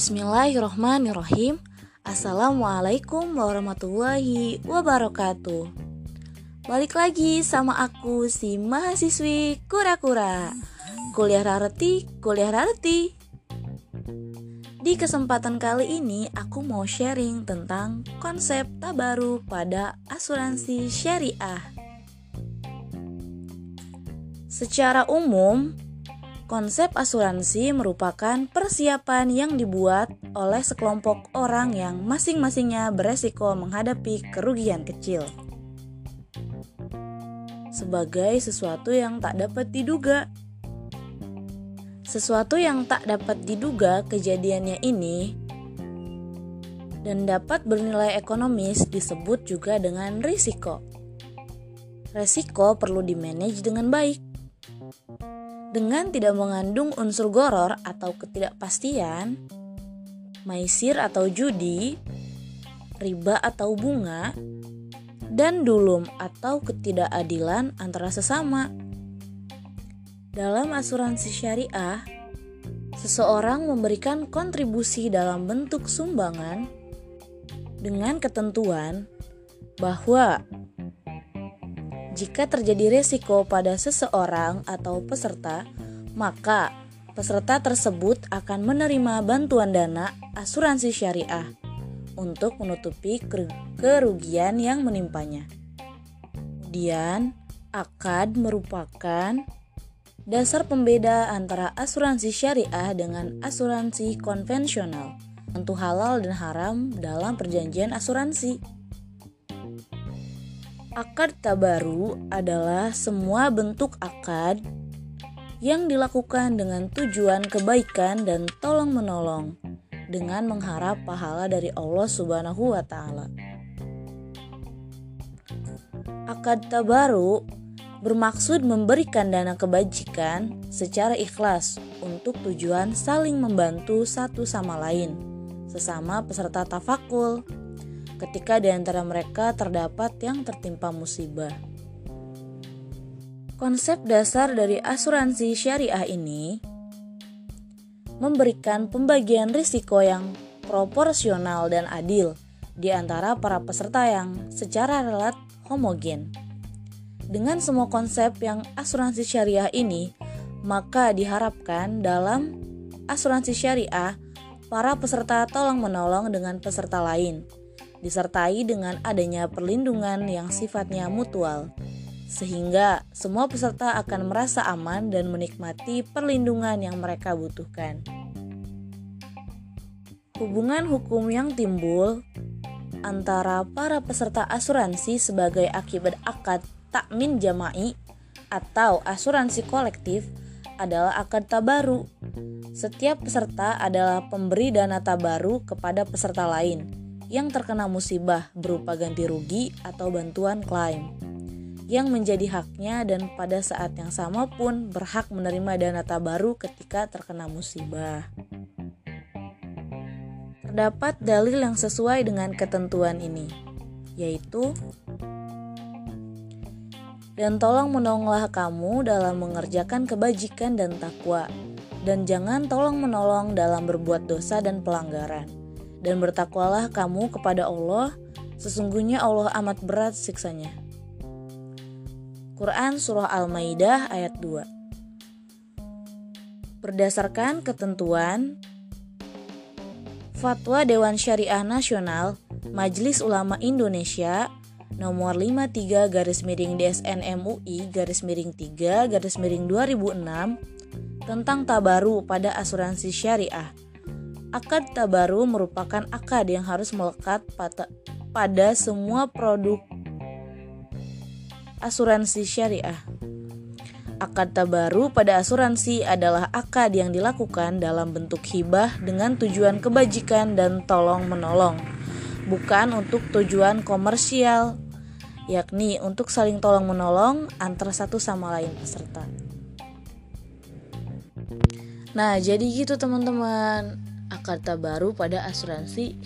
Bismillahirrohmanirrohim Assalamualaikum warahmatullahi wabarakatuh. Balik lagi sama aku si mahasiswi kura-kura. Kuliah rareti, kuliah rareti. Di kesempatan kali ini aku mau sharing tentang konsep tabaru pada asuransi syariah. Secara umum, Konsep asuransi merupakan persiapan yang dibuat oleh sekelompok orang yang masing-masingnya beresiko menghadapi kerugian kecil. Sebagai sesuatu yang tak dapat diduga. Sesuatu yang tak dapat diduga kejadiannya ini dan dapat bernilai ekonomis disebut juga dengan risiko. Resiko perlu dimanage dengan baik dengan tidak mengandung unsur goror atau ketidakpastian, maisir atau judi, riba atau bunga, dan dulum atau ketidakadilan antara sesama. Dalam asuransi syariah, seseorang memberikan kontribusi dalam bentuk sumbangan dengan ketentuan bahwa jika terjadi resiko pada seseorang atau peserta, maka peserta tersebut akan menerima bantuan dana asuransi syariah untuk menutupi kerugian yang menimpanya. Kemudian, akad merupakan dasar pembeda antara asuransi syariah dengan asuransi konvensional, tentu halal dan haram dalam perjanjian asuransi. Akad tabaru adalah semua bentuk akad yang dilakukan dengan tujuan kebaikan dan tolong-menolong dengan mengharap pahala dari Allah Subhanahu wa taala. Akad tabaru bermaksud memberikan dana kebajikan secara ikhlas untuk tujuan saling membantu satu sama lain sesama peserta tafakul ketika di antara mereka terdapat yang tertimpa musibah. Konsep dasar dari asuransi syariah ini memberikan pembagian risiko yang proporsional dan adil di antara para peserta yang secara relat homogen. Dengan semua konsep yang asuransi syariah ini, maka diharapkan dalam asuransi syariah para peserta tolong menolong dengan peserta lain disertai dengan adanya perlindungan yang sifatnya mutual, sehingga semua peserta akan merasa aman dan menikmati perlindungan yang mereka butuhkan. Hubungan hukum yang timbul antara para peserta asuransi sebagai akibat akad takmin jama'i atau asuransi kolektif adalah akad tabaru. Setiap peserta adalah pemberi dana tabaru kepada peserta lain yang terkena musibah berupa ganti rugi atau bantuan klaim yang menjadi haknya dan pada saat yang sama pun berhak menerima dana tabaru ketika terkena musibah. Terdapat dalil yang sesuai dengan ketentuan ini, yaitu dan tolong menolonglah kamu dalam mengerjakan kebajikan dan takwa, dan jangan tolong menolong dalam berbuat dosa dan pelanggaran dan bertakwalah kamu kepada Allah, sesungguhnya Allah amat berat siksanya. Quran Surah Al-Maidah ayat 2 Berdasarkan ketentuan Fatwa Dewan Syariah Nasional Majelis Ulama Indonesia nomor 53 garis miring DSN MUI garis miring 3 garis miring 2006 tentang tabaru pada asuransi syariah Akad tabaru merupakan akad yang harus melekat pada, semua produk asuransi syariah. Akad tabaru pada asuransi adalah akad yang dilakukan dalam bentuk hibah dengan tujuan kebajikan dan tolong-menolong, bukan untuk tujuan komersial, yakni untuk saling tolong-menolong antara satu sama lain peserta. Nah, jadi gitu teman-teman akad baru pada asuransi.